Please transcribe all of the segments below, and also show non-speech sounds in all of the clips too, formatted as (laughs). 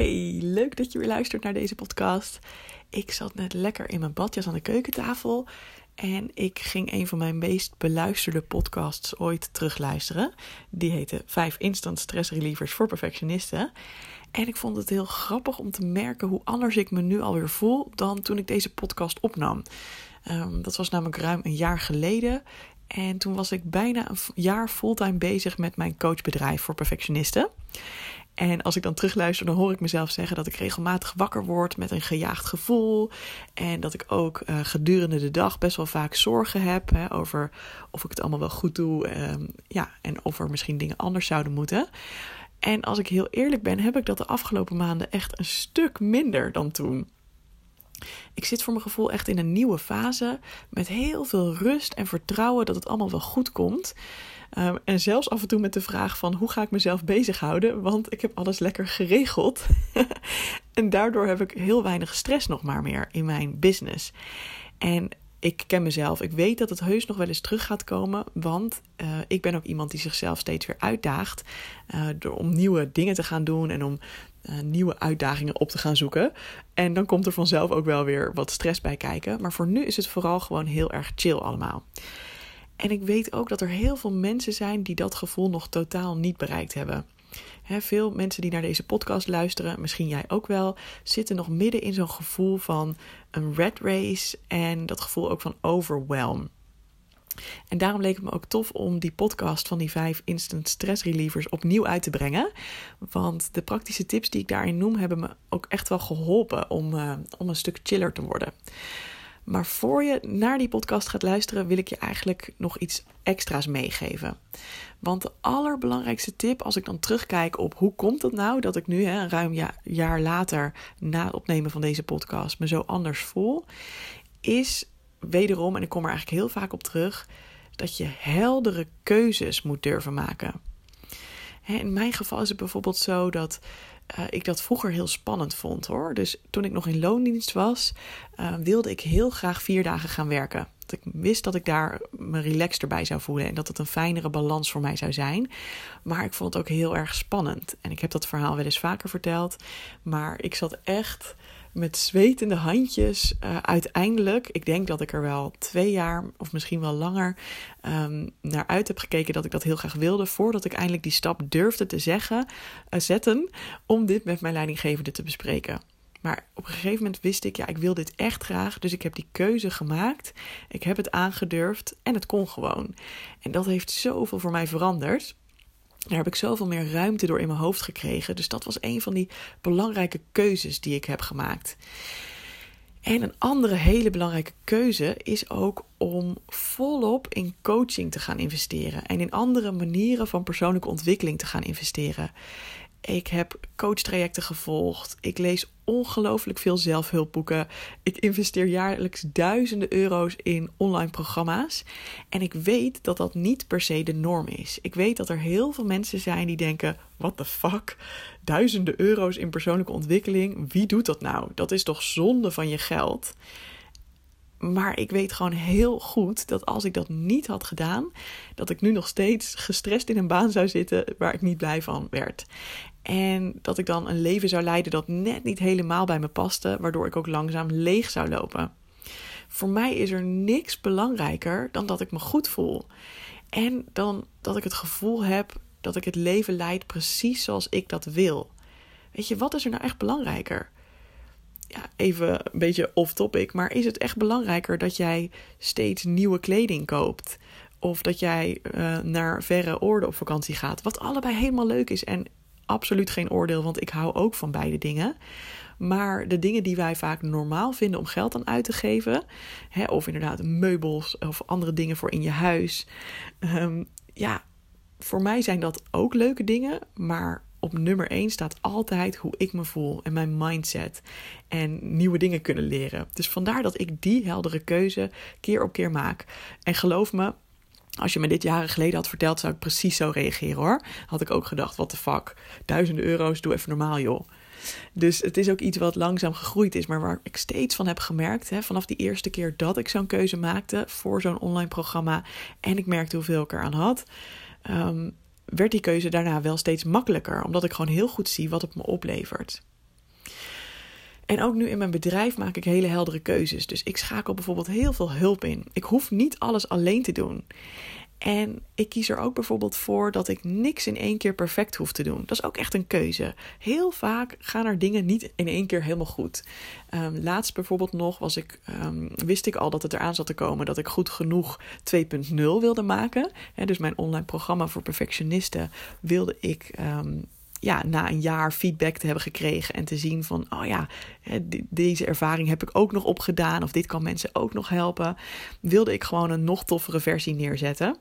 Hey, leuk dat je weer luistert naar deze podcast. Ik zat net lekker in mijn badjas aan de keukentafel en ik ging een van mijn meest beluisterde podcasts ooit terugluisteren. Die heette 5 Instant Stress Relievers voor Perfectionisten. En ik vond het heel grappig om te merken hoe anders ik me nu alweer voel dan toen ik deze podcast opnam. Um, dat was namelijk ruim een jaar geleden. En toen was ik bijna een jaar fulltime bezig met mijn coachbedrijf voor perfectionisten. En als ik dan terugluister, dan hoor ik mezelf zeggen dat ik regelmatig wakker word met een gejaagd gevoel. En dat ik ook uh, gedurende de dag best wel vaak zorgen heb hè, over of ik het allemaal wel goed doe. Um, ja, en of er misschien dingen anders zouden moeten. En als ik heel eerlijk ben, heb ik dat de afgelopen maanden echt een stuk minder dan toen. Ik zit voor mijn gevoel echt in een nieuwe fase met heel veel rust en vertrouwen dat het allemaal wel goed komt. Um, en zelfs af en toe met de vraag van hoe ga ik mezelf bezighouden, want ik heb alles lekker geregeld. (laughs) en daardoor heb ik heel weinig stress nog maar meer in mijn business. En ik ken mezelf. Ik weet dat het heus nog wel eens terug gaat komen. Want uh, ik ben ook iemand die zichzelf steeds weer uitdaagt. Uh, door, om nieuwe dingen te gaan doen en om uh, nieuwe uitdagingen op te gaan zoeken. En dan komt er vanzelf ook wel weer wat stress bij kijken. Maar voor nu is het vooral gewoon heel erg chill allemaal. En ik weet ook dat er heel veel mensen zijn die dat gevoel nog totaal niet bereikt hebben. He, veel mensen die naar deze podcast luisteren, misschien jij ook wel, zitten nog midden in zo'n gevoel van een red race en dat gevoel ook van overwhelm. En daarom leek het me ook tof om die podcast van die vijf instant stress relievers opnieuw uit te brengen. Want de praktische tips die ik daarin noem, hebben me ook echt wel geholpen om, uh, om een stuk chiller te worden. Maar voor je naar die podcast gaat luisteren, wil ik je eigenlijk nog iets extra's meegeven. Want de allerbelangrijkste tip, als ik dan terugkijk op hoe komt het nou dat ik nu, hè, een ruim jaar later na het opnemen van deze podcast, me zo anders voel, is wederom, en ik kom er eigenlijk heel vaak op terug, dat je heldere keuzes moet durven maken. In mijn geval is het bijvoorbeeld zo dat uh, ik dat vroeger heel spannend vond hoor. Dus toen ik nog in loondienst was, uh, wilde ik heel graag vier dagen gaan werken. ik wist dat ik daar me relaxed erbij zou voelen en dat het een fijnere balans voor mij zou zijn. Maar ik vond het ook heel erg spannend. En ik heb dat verhaal wel eens vaker verteld. Maar ik zat echt met zwetende handjes uh, uiteindelijk, ik denk dat ik er wel twee jaar of misschien wel langer um, naar uit heb gekeken dat ik dat heel graag wilde, voordat ik eindelijk die stap durfde te zeggen, uh, zetten om dit met mijn leidinggevende te bespreken. Maar op een gegeven moment wist ik, ja, ik wil dit echt graag. Dus ik heb die keuze gemaakt. Ik heb het aangedurfd en het kon gewoon. En dat heeft zoveel voor mij veranderd. Daar heb ik zoveel meer ruimte door in mijn hoofd gekregen. Dus dat was een van die belangrijke keuzes die ik heb gemaakt. En een andere hele belangrijke keuze is ook om volop in coaching te gaan investeren en in andere manieren van persoonlijke ontwikkeling te gaan investeren. Ik heb coachtrajecten gevolgd. Ik lees ongelooflijk veel zelfhulpboeken. Ik investeer jaarlijks duizenden euro's in online programma's. En ik weet dat dat niet per se de norm is. Ik weet dat er heel veel mensen zijn die denken: what the fuck? Duizenden euro's in persoonlijke ontwikkeling. Wie doet dat nou? Dat is toch zonde van je geld? Maar ik weet gewoon heel goed dat als ik dat niet had gedaan, dat ik nu nog steeds gestrest in een baan zou zitten waar ik niet blij van werd. En dat ik dan een leven zou leiden dat net niet helemaal bij me paste, waardoor ik ook langzaam leeg zou lopen. Voor mij is er niks belangrijker dan dat ik me goed voel. En dan dat ik het gevoel heb dat ik het leven leid precies zoals ik dat wil. Weet je, wat is er nou echt belangrijker? Ja, even een beetje off topic, maar is het echt belangrijker dat jij steeds nieuwe kleding koopt? Of dat jij uh, naar verre oorden op vakantie gaat? Wat allebei helemaal leuk is en absoluut geen oordeel, want ik hou ook van beide dingen. Maar de dingen die wij vaak normaal vinden om geld aan uit te geven, hè, of inderdaad meubels of andere dingen voor in je huis, um, ja, voor mij zijn dat ook leuke dingen, maar op nummer 1 staat altijd hoe ik me voel en mijn mindset en nieuwe dingen kunnen leren. Dus vandaar dat ik die heldere keuze keer op keer maak. En geloof me, als je me dit jaren geleden had verteld, zou ik precies zo reageren hoor. Had ik ook gedacht, what the fuck, duizenden euro's, doe even normaal joh. Dus het is ook iets wat langzaam gegroeid is, maar waar ik steeds van heb gemerkt, hè, vanaf die eerste keer dat ik zo'n keuze maakte voor zo'n online programma en ik merkte hoeveel ik eraan had, um, werd die keuze daarna wel steeds makkelijker, omdat ik gewoon heel goed zie wat het me oplevert. En ook nu in mijn bedrijf maak ik hele heldere keuzes. Dus ik schakel bijvoorbeeld heel veel hulp in. Ik hoef niet alles alleen te doen. En ik kies er ook bijvoorbeeld voor dat ik niks in één keer perfect hoef te doen. Dat is ook echt een keuze. Heel vaak gaan er dingen niet in één keer helemaal goed. Um, laatst bijvoorbeeld nog was ik, um, wist ik al dat het eraan zat te komen dat ik goed genoeg 2.0 wilde maken. dus mijn online programma voor perfectionisten wilde ik. Um, ja, na een jaar feedback te hebben gekregen en te zien van, oh ja, deze ervaring heb ik ook nog opgedaan of dit kan mensen ook nog helpen, wilde ik gewoon een nog toffere versie neerzetten.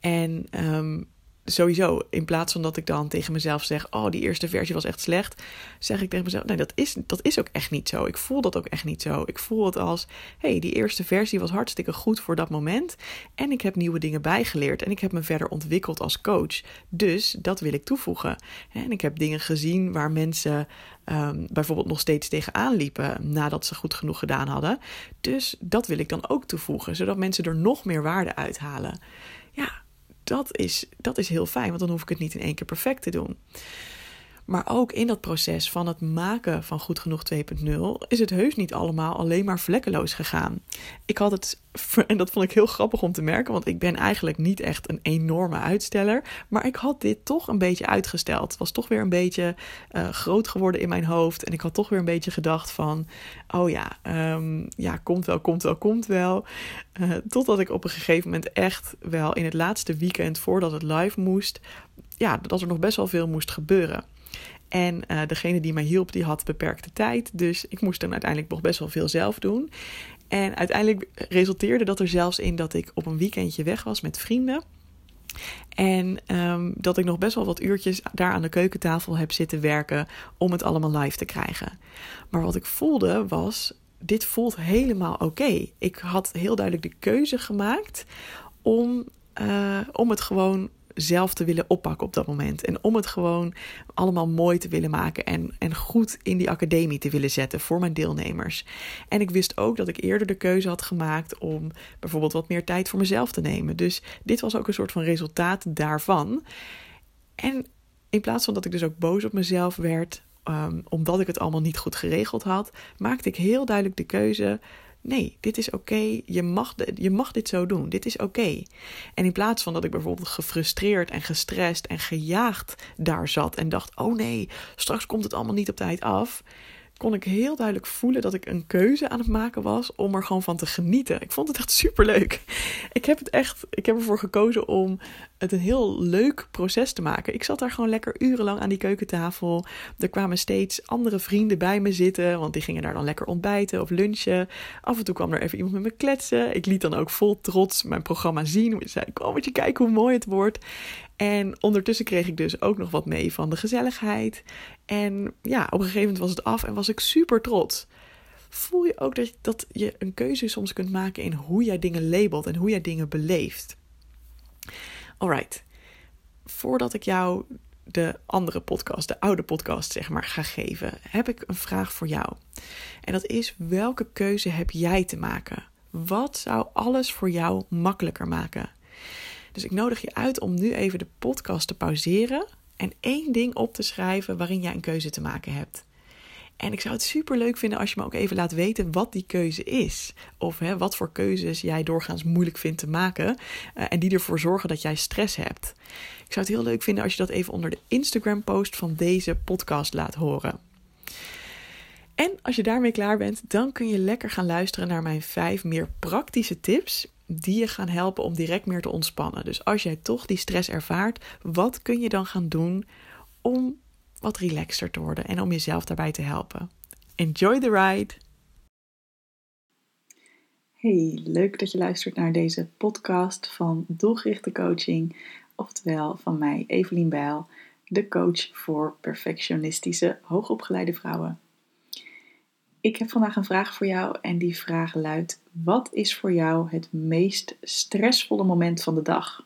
En um, sowieso, in plaats van dat ik dan tegen mezelf zeg: Oh, die eerste versie was echt slecht, zeg ik tegen mezelf: Nee, dat is, dat is ook echt niet zo. Ik voel dat ook echt niet zo. Ik voel het als: hey, die eerste versie was hartstikke goed voor dat moment. En ik heb nieuwe dingen bijgeleerd. En ik heb me verder ontwikkeld als coach. Dus dat wil ik toevoegen. En ik heb dingen gezien waar mensen um, bijvoorbeeld nog steeds tegenaan liepen nadat ze goed genoeg gedaan hadden. Dus dat wil ik dan ook toevoegen, zodat mensen er nog meer waarde uithalen. Ja, dat is, dat is heel fijn, want dan hoef ik het niet in één keer perfect te doen. Maar ook in dat proces van het maken van Goed Genoeg 2.0 is het heus niet allemaal alleen maar vlekkeloos gegaan. Ik had het, (laughs) en dat vond ik heel grappig om te merken, want ik ben eigenlijk niet echt een enorme uitsteller. Maar ik had dit toch een beetje uitgesteld. Het was toch weer een beetje uh, groot geworden in mijn hoofd. En ik had toch weer een beetje gedacht van, oh ja, um, ja komt wel, komt wel, komt wel. Uh, totdat ik op een gegeven moment echt wel in het laatste weekend voordat het live moest, ja, dat er nog best wel veel moest gebeuren. En uh, degene die mij hielp, die had beperkte tijd. Dus ik moest dan uiteindelijk nog best wel veel zelf doen. En uiteindelijk resulteerde dat er zelfs in dat ik op een weekendje weg was met vrienden. En um, dat ik nog best wel wat uurtjes daar aan de keukentafel heb zitten werken om het allemaal live te krijgen. Maar wat ik voelde was, dit voelt helemaal oké. Ik had heel duidelijk de keuze gemaakt om, uh, om het gewoon zelf te willen oppakken op dat moment. En om het gewoon allemaal mooi te willen maken en, en goed in die academie te willen zetten voor mijn deelnemers. En ik wist ook dat ik eerder de keuze had gemaakt om bijvoorbeeld wat meer tijd voor mezelf te nemen. Dus dit was ook een soort van resultaat daarvan. En in plaats van dat ik dus ook boos op mezelf werd, um, omdat ik het allemaal niet goed geregeld had, maakte ik heel duidelijk de keuze nee, dit is oké, je, mag je mag dit zo doen, dit is oké. En in plaats van dat ik bijvoorbeeld gefrustreerd en gestrest en gejaagd daar zat en dacht, oh nee, straks komt het allemaal niet op tijd af, kon ik heel duidelijk voelen dat ik een keuze aan het maken was om er gewoon van te genieten. Ik vond het echt super leuk. Ik heb het echt, ik heb ervoor gekozen om het een heel leuk proces te maken. Ik zat daar gewoon lekker urenlang aan die keukentafel. Er kwamen steeds andere vrienden bij me zitten, want die gingen daar dan lekker ontbijten of lunchen. Af en toe kwam er even iemand met me kletsen. Ik liet dan ook vol trots mijn programma zien. Ik zei: Kom moet je kijken hoe mooi het wordt. En ondertussen kreeg ik dus ook nog wat mee van de gezelligheid. En ja, op een gegeven moment was het af en was ik super trots. Voel je ook dat, dat je een keuze soms kunt maken in hoe jij dingen labelt en hoe jij dingen beleeft? Alright, voordat ik jou de andere podcast, de oude podcast zeg maar, ga geven, heb ik een vraag voor jou. En dat is: welke keuze heb jij te maken? Wat zou alles voor jou makkelijker maken? Dus ik nodig je uit om nu even de podcast te pauzeren en één ding op te schrijven waarin jij een keuze te maken hebt. En ik zou het super leuk vinden als je me ook even laat weten wat die keuze is. Of hè, wat voor keuzes jij doorgaans moeilijk vindt te maken. Uh, en die ervoor zorgen dat jij stress hebt. Ik zou het heel leuk vinden als je dat even onder de Instagram-post van deze podcast laat horen. En als je daarmee klaar bent, dan kun je lekker gaan luisteren naar mijn vijf meer praktische tips die je gaan helpen om direct meer te ontspannen. Dus als jij toch die stress ervaart, wat kun je dan gaan doen om wat relaxter te worden en om jezelf daarbij te helpen? Enjoy the ride! Hey, leuk dat je luistert naar deze podcast van Doelgerichte Coaching, oftewel van mij, Evelien Bijl, de coach voor perfectionistische hoogopgeleide vrouwen. Ik heb vandaag een vraag voor jou en die vraag luidt: Wat is voor jou het meest stressvolle moment van de dag?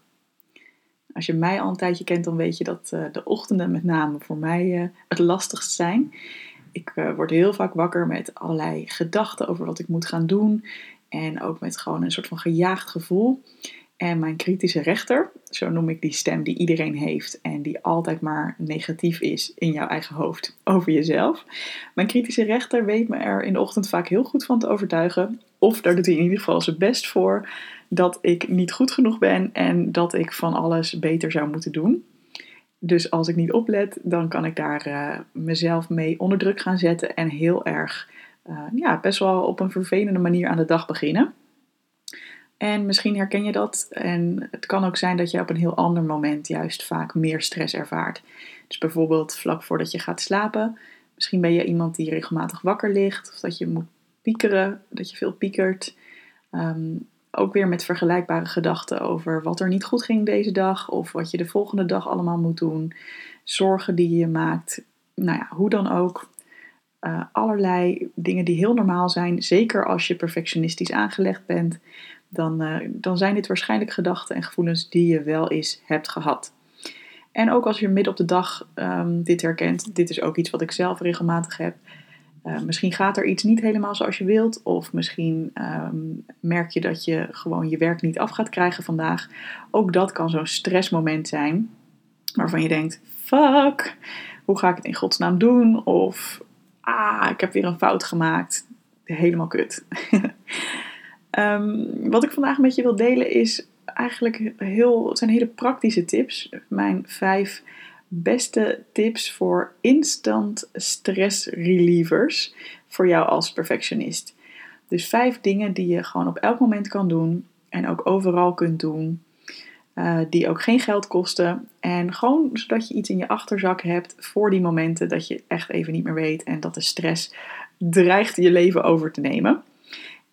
Als je mij al een tijdje kent, dan weet je dat uh, de ochtenden met name voor mij uh, het lastigst zijn. Ik uh, word heel vaak wakker met allerlei gedachten over wat ik moet gaan doen. En ook met gewoon een soort van gejaagd gevoel. En mijn kritische rechter, zo noem ik die stem die iedereen heeft en die altijd maar negatief is in jouw eigen hoofd over jezelf. Mijn kritische rechter weet me er in de ochtend vaak heel goed van te overtuigen, of daar doet hij in ieder geval zijn best voor, dat ik niet goed genoeg ben en dat ik van alles beter zou moeten doen. Dus als ik niet oplet, dan kan ik daar uh, mezelf mee onder druk gaan zetten en heel erg, uh, ja, best wel op een vervelende manier aan de dag beginnen. En misschien herken je dat. En het kan ook zijn dat je op een heel ander moment juist vaak meer stress ervaart. Dus bijvoorbeeld vlak voordat je gaat slapen. Misschien ben je iemand die regelmatig wakker ligt. Of dat je moet piekeren, dat je veel piekert. Ehm, ook weer met vergelijkbare gedachten over wat er niet goed ging deze dag. Of wat je de volgende dag allemaal moet doen. Zorgen die je maakt. Nou ja, hoe dan ook. Uh, allerlei dingen die heel normaal zijn. Zeker als je perfectionistisch aangelegd bent dan, uh, dan zijn dit waarschijnlijk gedachten en gevoelens die je wel eens hebt gehad. En ook als je midden op de dag um, dit herkent, dit is ook iets wat ik zelf regelmatig heb. Uh, misschien gaat er iets niet helemaal zoals je wilt, of misschien um, merk je dat je gewoon je werk niet af gaat krijgen vandaag. Ook dat kan zo'n stressmoment zijn, waarvan je denkt: fuck, hoe ga ik het in godsnaam doen? Of ah, ik heb weer een fout gemaakt. Helemaal kut. Um, (laughs) wat ik vandaag met je wil delen is eigenlijk heel, zijn hele praktische tips. Mijn vijf beste tips voor instant stress relievers voor jou als perfectionist. Dus vijf dingen die je gewoon op elk moment kan doen en ook overal kunt doen. Uh, die ook geen geld kosten. En gewoon zodat je iets in je achterzak hebt voor die momenten dat je echt even niet meer weet en dat de stress dreigt je leven over te nemen.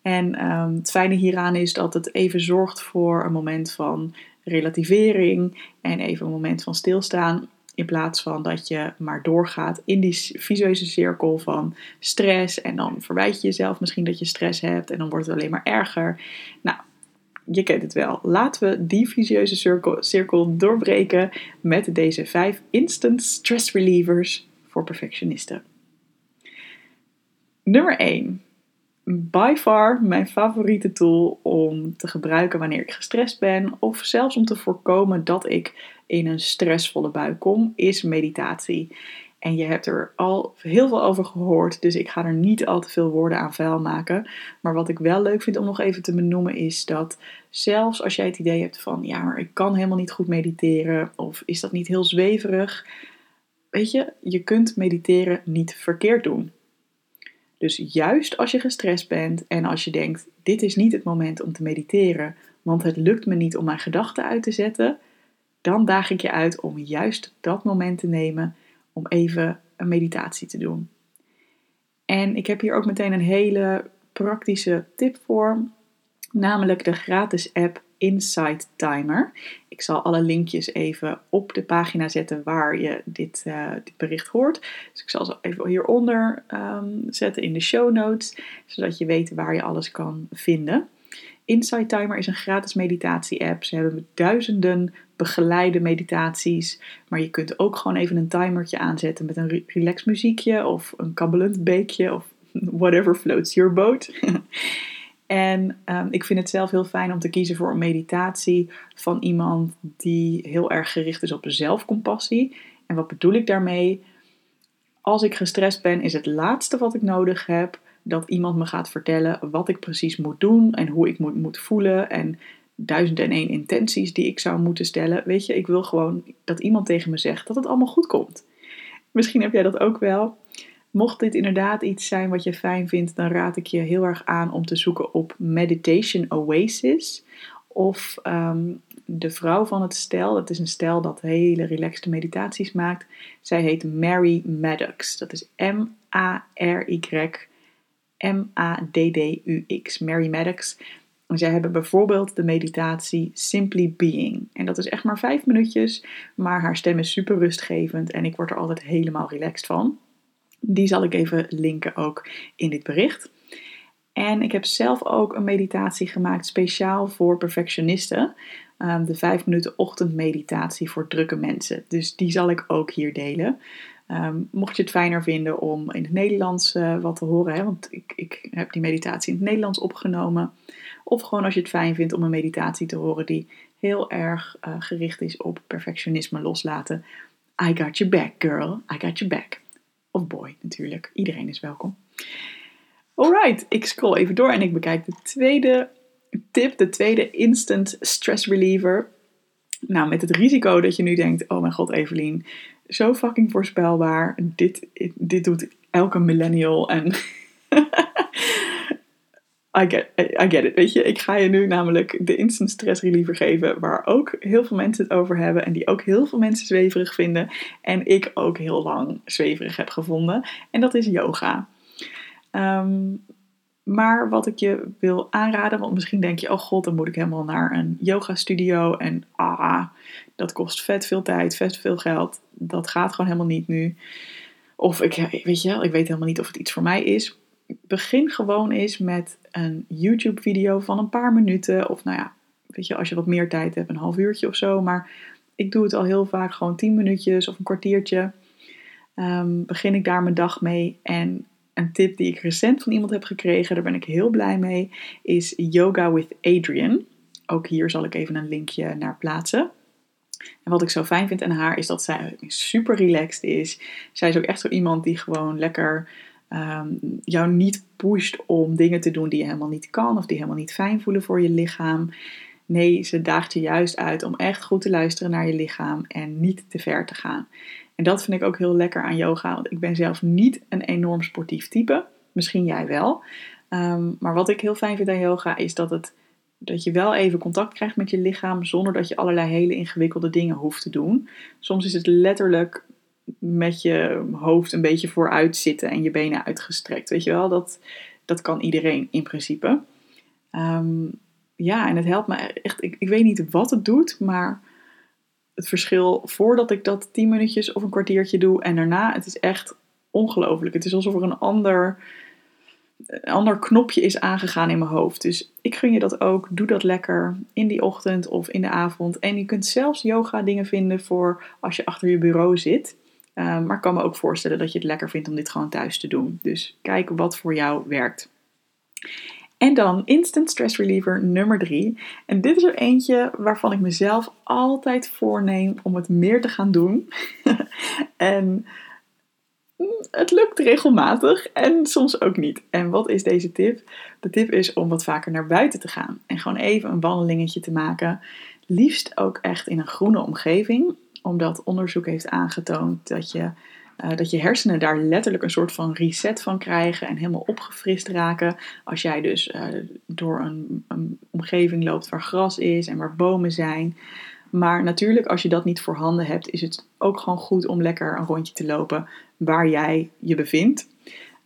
En um, het fijne hieraan is dat het even zorgt voor een moment van relativering en even een moment van stilstaan. In plaats van dat je maar doorgaat in die visueuze cirkel van stress. En dan verwijt je jezelf misschien dat je stress hebt. En dan wordt het alleen maar erger. Nou, je kent het wel. Laten we die visueuze cirkel, cirkel doorbreken met deze vijf instant stress relievers voor perfectionisten. Nummer 1 by far mijn favoriete tool om te gebruiken wanneer ik gestrest ben of zelfs om te voorkomen dat ik in een stressvolle bui kom, is meditatie. En je hebt er al heel veel over gehoord, dus ik ga er niet al te veel woorden aan vuil maken. Maar wat ik wel leuk vind om nog even te benoemen is dat zelfs als jij het idee hebt van ja, maar ik kan helemaal niet goed mediteren of is dat niet heel zweverig, weet je, je kunt mediteren niet verkeerd doen. Dus juist als je gestrest bent en als je denkt: dit is niet het moment om te mediteren, want het lukt me niet om mijn gedachten uit te zetten, dan daag ik je uit om juist dat moment te nemen om even een meditatie te doen. En ik heb hier ook meteen een hele praktische tip voor, namelijk de gratis app Insight Timer. Ik zal alle linkjes even op de pagina zetten waar je dit, dit bericht hoort. Dus ik zal ze even hieronder um, zetten in de show notes, zodat je weet waar je alles kan vinden. Insight Timer is een gratis meditatie-app. Ze hebben duizenden begeleide meditaties. Maar je kunt ook gewoon even een timertje aanzetten met een relax muziekje of een kabbelend beekje of (laughs) whatever floats your boat. (laughs) En um, ik vind het zelf heel fijn om te kiezen voor een meditatie van iemand die heel erg gericht is op zelfcompassie. En wat bedoel ik daarmee? Als ik gestrest ben, is het laatste wat ik nodig heb dat iemand me gaat vertellen wat ik precies moet doen en hoe ik moet, moet voelen en duizend en één intenties die ik zou moeten stellen. Weet je, ik wil gewoon dat iemand tegen me zegt dat het allemaal goed komt. Misschien heb jij dat ook wel. Mocht dit inderdaad iets zijn wat je fijn vindt, dan raad ik je heel erg aan om te zoeken op Meditation Oasis. Of um, de vrouw van het stel, dat is een stel dat hele relaxte meditaties maakt. Zij heet Mary Maddox. Dat is M-A-R-Y M-A-D-D-U-X. Mary Maddox. En zij hebben bijvoorbeeld de meditatie Simply Being. En dat is echt maar vijf minuutjes, maar haar stem is super rustgevend en ik word er altijd helemaal relaxed van. Die zal ik even linken ook in dit bericht. En ik heb zelf ook een meditatie gemaakt speciaal voor perfectionisten. Um, de 5 minuten ochtendmeditatie voor drukke mensen. Dus die zal ik ook hier delen. Um, mocht je het fijner vinden om in het Nederlands uh, wat te horen, hè, want ik, ik heb die meditatie in het Nederlands opgenomen. Of gewoon als je het fijn vindt om een meditatie te horen die heel erg uh, gericht is op perfectionisme loslaten. I got your back, girl. I got your back. Of boy, natuurlijk. Iedereen is welkom. Alright, ik scroll even door en ik bekijk de tweede tip, de tweede instant stress reliever. Nou, met het risico dat je nu denkt: oh mijn god, Evelien, zo fucking voorspelbaar. Dit, dit doet elke millennial en. (laughs) Get, get it, weet je. Ik ga je nu namelijk de instant stress reliever geven, waar ook heel veel mensen het over hebben en die ook heel veel mensen zweverig vinden. En ik ook heel lang zweverig heb gevonden. En dat is yoga. Um, maar wat ik je wil aanraden, want misschien denk je, oh god, dan moet ik helemaal naar een yoga studio en ah, dat kost vet veel tijd, vet veel geld. Dat gaat gewoon helemaal niet nu. Of ik, weet je, ik weet helemaal niet of het iets voor mij is. Begin gewoon eens met een YouTube video van een paar minuten. Of nou ja, weet je, als je wat meer tijd hebt, een half uurtje of zo. Maar ik doe het al heel vaak gewoon 10 minuutjes of een kwartiertje. Um, begin ik daar mijn dag mee en een tip die ik recent van iemand heb gekregen, daar ben ik heel blij mee, is Yoga with Adrian. Ook hier zal ik even een linkje naar plaatsen. En wat ik zo fijn vind aan haar is dat zij super relaxed is. Zij is ook echt zo iemand die gewoon lekker ehm, jou niet pusht om dingen te doen die je helemaal niet kan of die helemaal niet fijn voelen voor je lichaam. Nee, ze daagt je juist uit om echt goed te luisteren naar je lichaam en niet te ver te gaan. En dat vind ik ook heel lekker aan yoga, want ik ben zelf niet een enorm sportief type. Misschien jij wel. Ehm, maar wat ik heel fijn vind aan yoga is dat, het, dat je wel even contact krijgt met je lichaam zonder dat je allerlei hele ingewikkelde dingen hoeft te doen. Soms is het letterlijk met je hoofd een beetje vooruit zitten en je benen uitgestrekt. Weet je wel, dat, dat kan iedereen in principe. Ehm, ja, en het helpt me echt. Ik, ik weet niet wat het doet, maar het verschil voordat ik dat 10 minuutjes of een kwartiertje doe en daarna, het is echt ongelooflijk. Het is alsof er een ander, een ander knopje is aangegaan in mijn hoofd. Dus ik gun je dat ook. Doe dat lekker in die ochtend of in de avond. En je kunt zelfs yoga dingen vinden voor als je achter je bureau zit. Ehm, maar ik kan me ook voorstellen dat je het lekker vindt om dit gewoon thuis te doen. Dus kijk wat voor jou werkt. En dan instant stress reliever nummer 3. En dit is er eentje waarvan ik mezelf altijd voorneem om het meer te gaan doen. (laughs) en mm, het lukt regelmatig en soms ook niet. En wat is deze tip? De tip is om wat vaker naar buiten te gaan en gewoon even een wandelingetje te maken. Liefst ook echt in een groene omgeving, omdat onderzoek heeft aangetoond dat je uh, dat je hersenen daar letterlijk een soort van reset van krijgen en helemaal opgefrist raken. Als jij dus uh, door een, een, omgeving loopt waar gras is en waar bomen zijn. Maar natuurlijk, als je dat niet voorhanden hebt, is het ook gewoon goed om lekker een rondje te lopen waar jij je bevindt.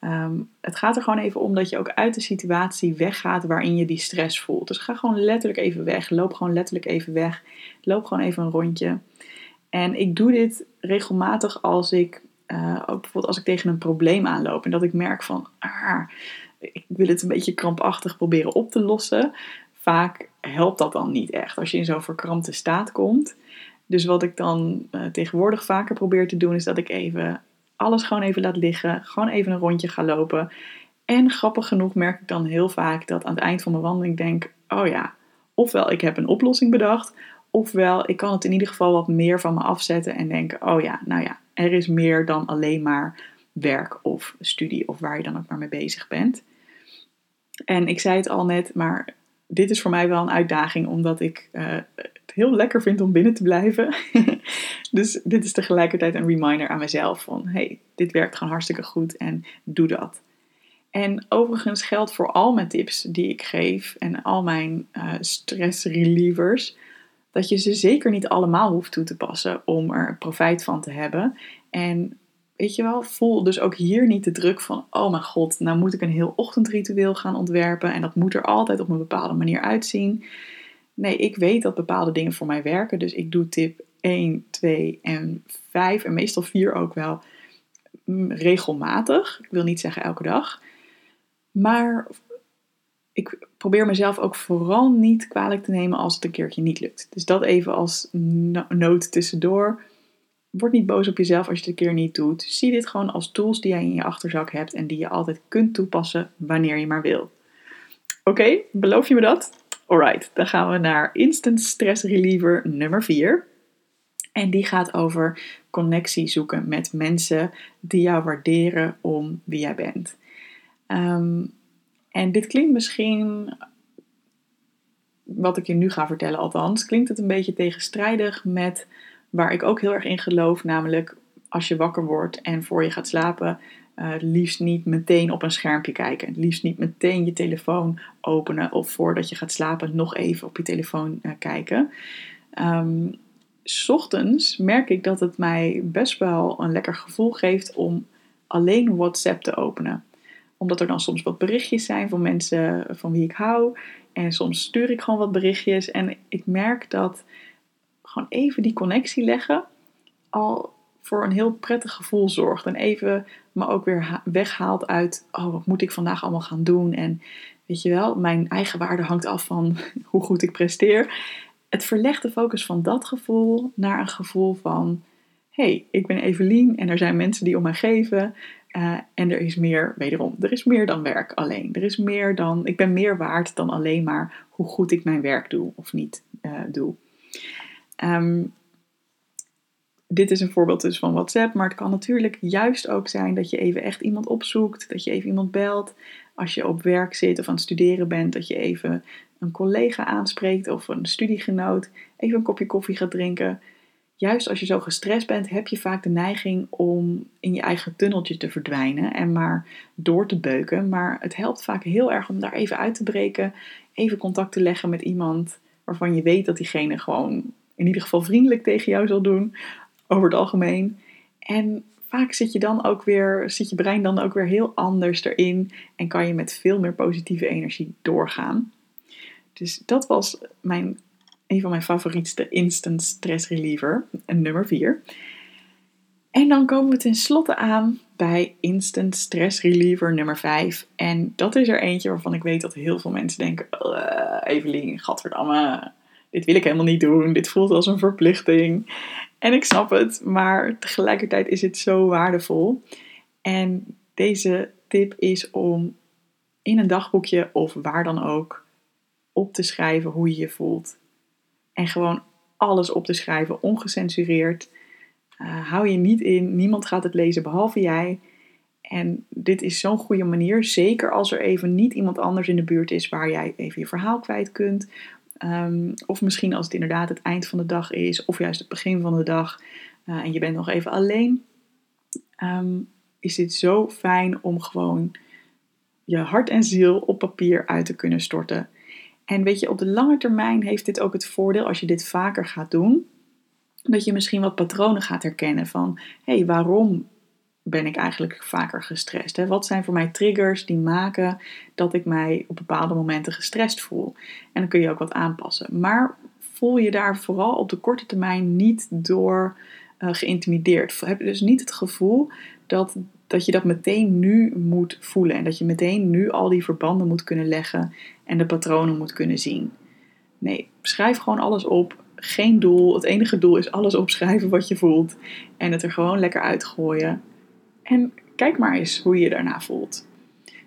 Um, het gaat er gewoon even om dat je ook uit de situatie weggaat waarin je die stress voelt. Dus ga gewoon letterlijk even weg. Loop gewoon letterlijk even weg. Loop gewoon even een rondje. En ik doe dit regelmatig als ik uh, ook bijvoorbeeld als ik tegen een probleem aanloop en dat ik merk van, ah, ik wil het een beetje krampachtig proberen op te lossen. Vaak helpt dat dan niet echt als je in zo'n verkrampte staat komt. Dus wat ik dan uh, tegenwoordig vaker probeer te doen, is dat ik even alles gewoon even laat liggen. Gewoon even een rondje ga lopen. En grappig genoeg merk ik dan heel vaak dat aan het eind van mijn wandeling denk: oh ja, ofwel ik heb een oplossing bedacht, ofwel ik kan het in ieder geval wat meer van me afzetten en denken: oh ja, nou ja, er is meer dan alleen maar werk of studie of waar je dan ook maar mee bezig bent. En ik zei het al net, maar dit is voor mij wel een uitdaging omdat ik uh, het heel lekker vind om binnen te blijven. (laughs) dus dit is tegelijkertijd een reminder aan mezelf van hey, dit werkt gewoon hartstikke goed en doe dat. En overigens geldt voor al mijn tips die ik geef en al mijn uh, stress relievers dat je ze zeker niet allemaal hoeft toe te passen om er profijt van te hebben. En weet je wel, voel dus ook hier niet de druk van: oh mijn god, nou moet ik een heel ochtendritueel gaan ontwerpen en dat moet er altijd op een bepaalde manier uitzien. Nee, ik weet dat bepaalde dingen voor mij werken, dus ik doe tip 1, 2 en 5 en meestal 4 ook wel mm, regelmatig. Ik wil niet zeggen elke dag. Maar ik probeer mezelf ook vooral niet kwalijk te nemen als het een keertje niet lukt. Dus dat even als noot tussendoor. Word niet boos op jezelf als je het een keer niet doet. Zie dit gewoon als tools die jij in je achterzak hebt en die je altijd kunt toepassen wanneer je maar wil. Oké, beloof je me dat? Alright, dan gaan we naar Instant Stress Reliever nummer 4. En die gaat over connectie zoeken met mensen die jou waarderen om wie jij bent. Ehm, en dit klinkt misschien, wat ik je nu ga vertellen althans, klinkt het een beetje tegenstrijdig met waar ik ook heel erg in geloof, namelijk als je wakker wordt en voor je gaat slapen, uh, liefst niet meteen op een schermpje kijken. Liefst niet meteen je telefoon openen of voordat je gaat slapen nog even op je telefoon uh, kijken. Um, ochtends merk ik dat het mij best wel een lekker gevoel geeft om alleen WhatsApp te openen. Omdat er dan soms wat berichtjes zijn van mensen van wie ik hou. En soms stuur ik gewoon wat berichtjes. En ik merk dat gewoon even die connectie leggen al voor een heel prettig gevoel zorgt. En even me ook weer weghaalt uit, oh, wat moet ik vandaag allemaal gaan doen? En weet je wel, mijn eigen waarde hangt af van (laughs) hoe goed ik presteer. Het verlegt de focus van dat gevoel naar een gevoel van, hey, ik ben Evelien en er zijn mensen die om mij geven. Uh, en er is meer, wederom, er is meer dan werk alleen. Er is meer dan, ik ben meer waard dan alleen maar hoe goed ik mijn werk doe of niet uh, doe. Um, dit is een voorbeeld dus van WhatsApp, maar het kan natuurlijk juist ook zijn dat je even echt iemand opzoekt, dat je even iemand belt. Als je op werk zit of aan het studeren bent, dat je even een collega aanspreekt of een studiegenoot, even een kopje koffie gaat drinken. Juist als je zo gestrest bent, heb je vaak de neiging om in je eigen tunneltje te verdwijnen en maar door te beuken. Maar het helpt vaak heel erg om daar even uit te breken, even contact te leggen met iemand waarvan je weet dat diegene gewoon in ieder geval vriendelijk tegen jou zal doen over het algemeen. En vaak zit je dan ook weer, zit je brein dan ook weer heel anders erin en kan je met veel meer positieve energie doorgaan. Dus dat was mijn, een van mijn favorietste instant stress reliever, nummer 4. En dan komen we tenslotte aan bij instant stress reliever nummer 5. En dat is er eentje waarvan ik weet dat heel veel mensen denken: uh, Evelien, gadverdamme, dit wil ik helemaal niet doen. Dit voelt als een verplichting. En ik snap het, maar tegelijkertijd is het zo waardevol. En deze tip is om in een dagboekje of waar dan ook op te schrijven hoe je je voelt. En gewoon alles op te schrijven, ongecensureerd. Uh, hou je niet in, niemand gaat het lezen behalve jij. En dit is zo'n goede manier, zeker als er even niet iemand anders in de buurt is waar jij even je verhaal kwijt kunt. Um, of misschien als het inderdaad het eind van de dag is, of juist het begin van de dag uh, en je bent nog even alleen. Um, is dit zo fijn om gewoon je hart en ziel op papier uit te kunnen storten. En weet je, op de lange termijn heeft dit ook het voordeel als je dit vaker gaat doen, dat je misschien wat patronen gaat herkennen van hé, hey, waarom ben ik eigenlijk vaker gestrest? Hè? Wat zijn voor mij triggers die maken dat ik mij op bepaalde momenten gestrest voel? En dan kun je ook wat aanpassen. Maar voel je daar vooral op de korte termijn niet door uh, geïntimideerd. Heb je dus niet het gevoel dat, dat je dat meteen nu moet voelen. En dat je meteen nu al die verbanden moet kunnen leggen en de patronen moet kunnen zien. Nee, schrijf gewoon alles op. Geen doel. Het enige doel is alles opschrijven wat je voelt. En het er gewoon lekker uitgooien. En kijk maar eens hoe je je daarna voelt.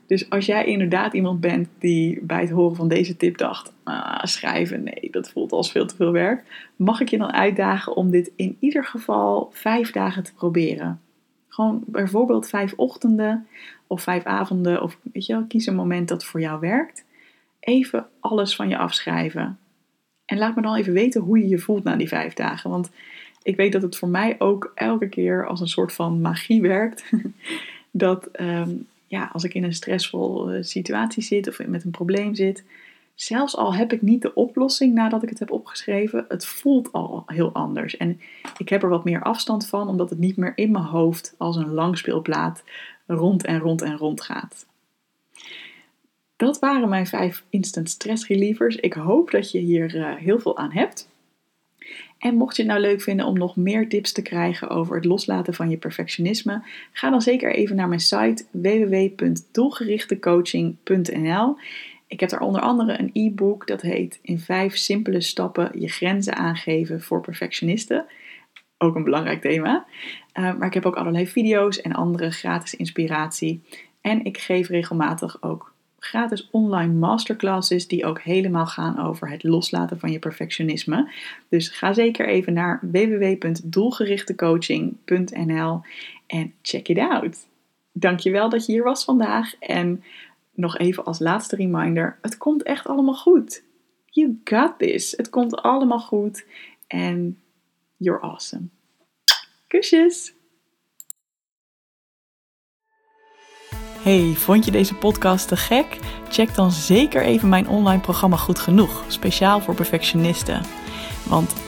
Dus als jij inderdaad iemand bent die bij het horen van deze tip dacht: ah, schrijven, nee, dat voelt als veel te veel werk, mag ik je dan uitdagen om dit in ieder geval vijf dagen te proberen. Gewoon bijvoorbeeld vijf ochtenden of vijf avonden, of weet je wel, kies een moment dat voor jou werkt. Even alles van je afschrijven. En laat me dan even weten hoe je je voelt na die vijf dagen. Want ik weet dat het voor mij ook elke keer als een soort van magie werkt. (laughs) dat ehm, ja, als ik in een stressvolle situatie zit of met een probleem zit, zelfs al heb ik niet de oplossing nadat ik het heb opgeschreven, het voelt al heel anders. En ik heb er wat meer afstand van, omdat het niet meer in mijn hoofd als een langspeelplaat rond en rond en rond gaat. Dat waren mijn vijf instant stress relievers. Ik hoop dat je hier uh, heel veel aan hebt. En mocht je het nou leuk vinden om nog meer tips te krijgen over het loslaten van je perfectionisme, ga dan zeker even naar mijn site www.doelgerichtecoaching.nl. Ik heb daar onder andere een e-book dat heet In 5 simpele stappen je grenzen aangeven voor perfectionisten. Ook een belangrijk thema. Uh, maar ik heb ook allerlei video's en andere gratis inspiratie. En ik geef regelmatig ook gratis online masterclasses die ook helemaal gaan over het loslaten van je perfectionisme. Dus ga zeker even naar www.doelgerichtecoaching.nl en check it out. Dankjewel dat je hier was vandaag en nog even als laatste reminder, het komt echt allemaal goed. You got this. Het komt allemaal goed en you're awesome. Kusjes! Hey, vond je deze podcast te gek? Check dan zeker even mijn online programma Goed Genoeg, speciaal voor perfectionisten. Want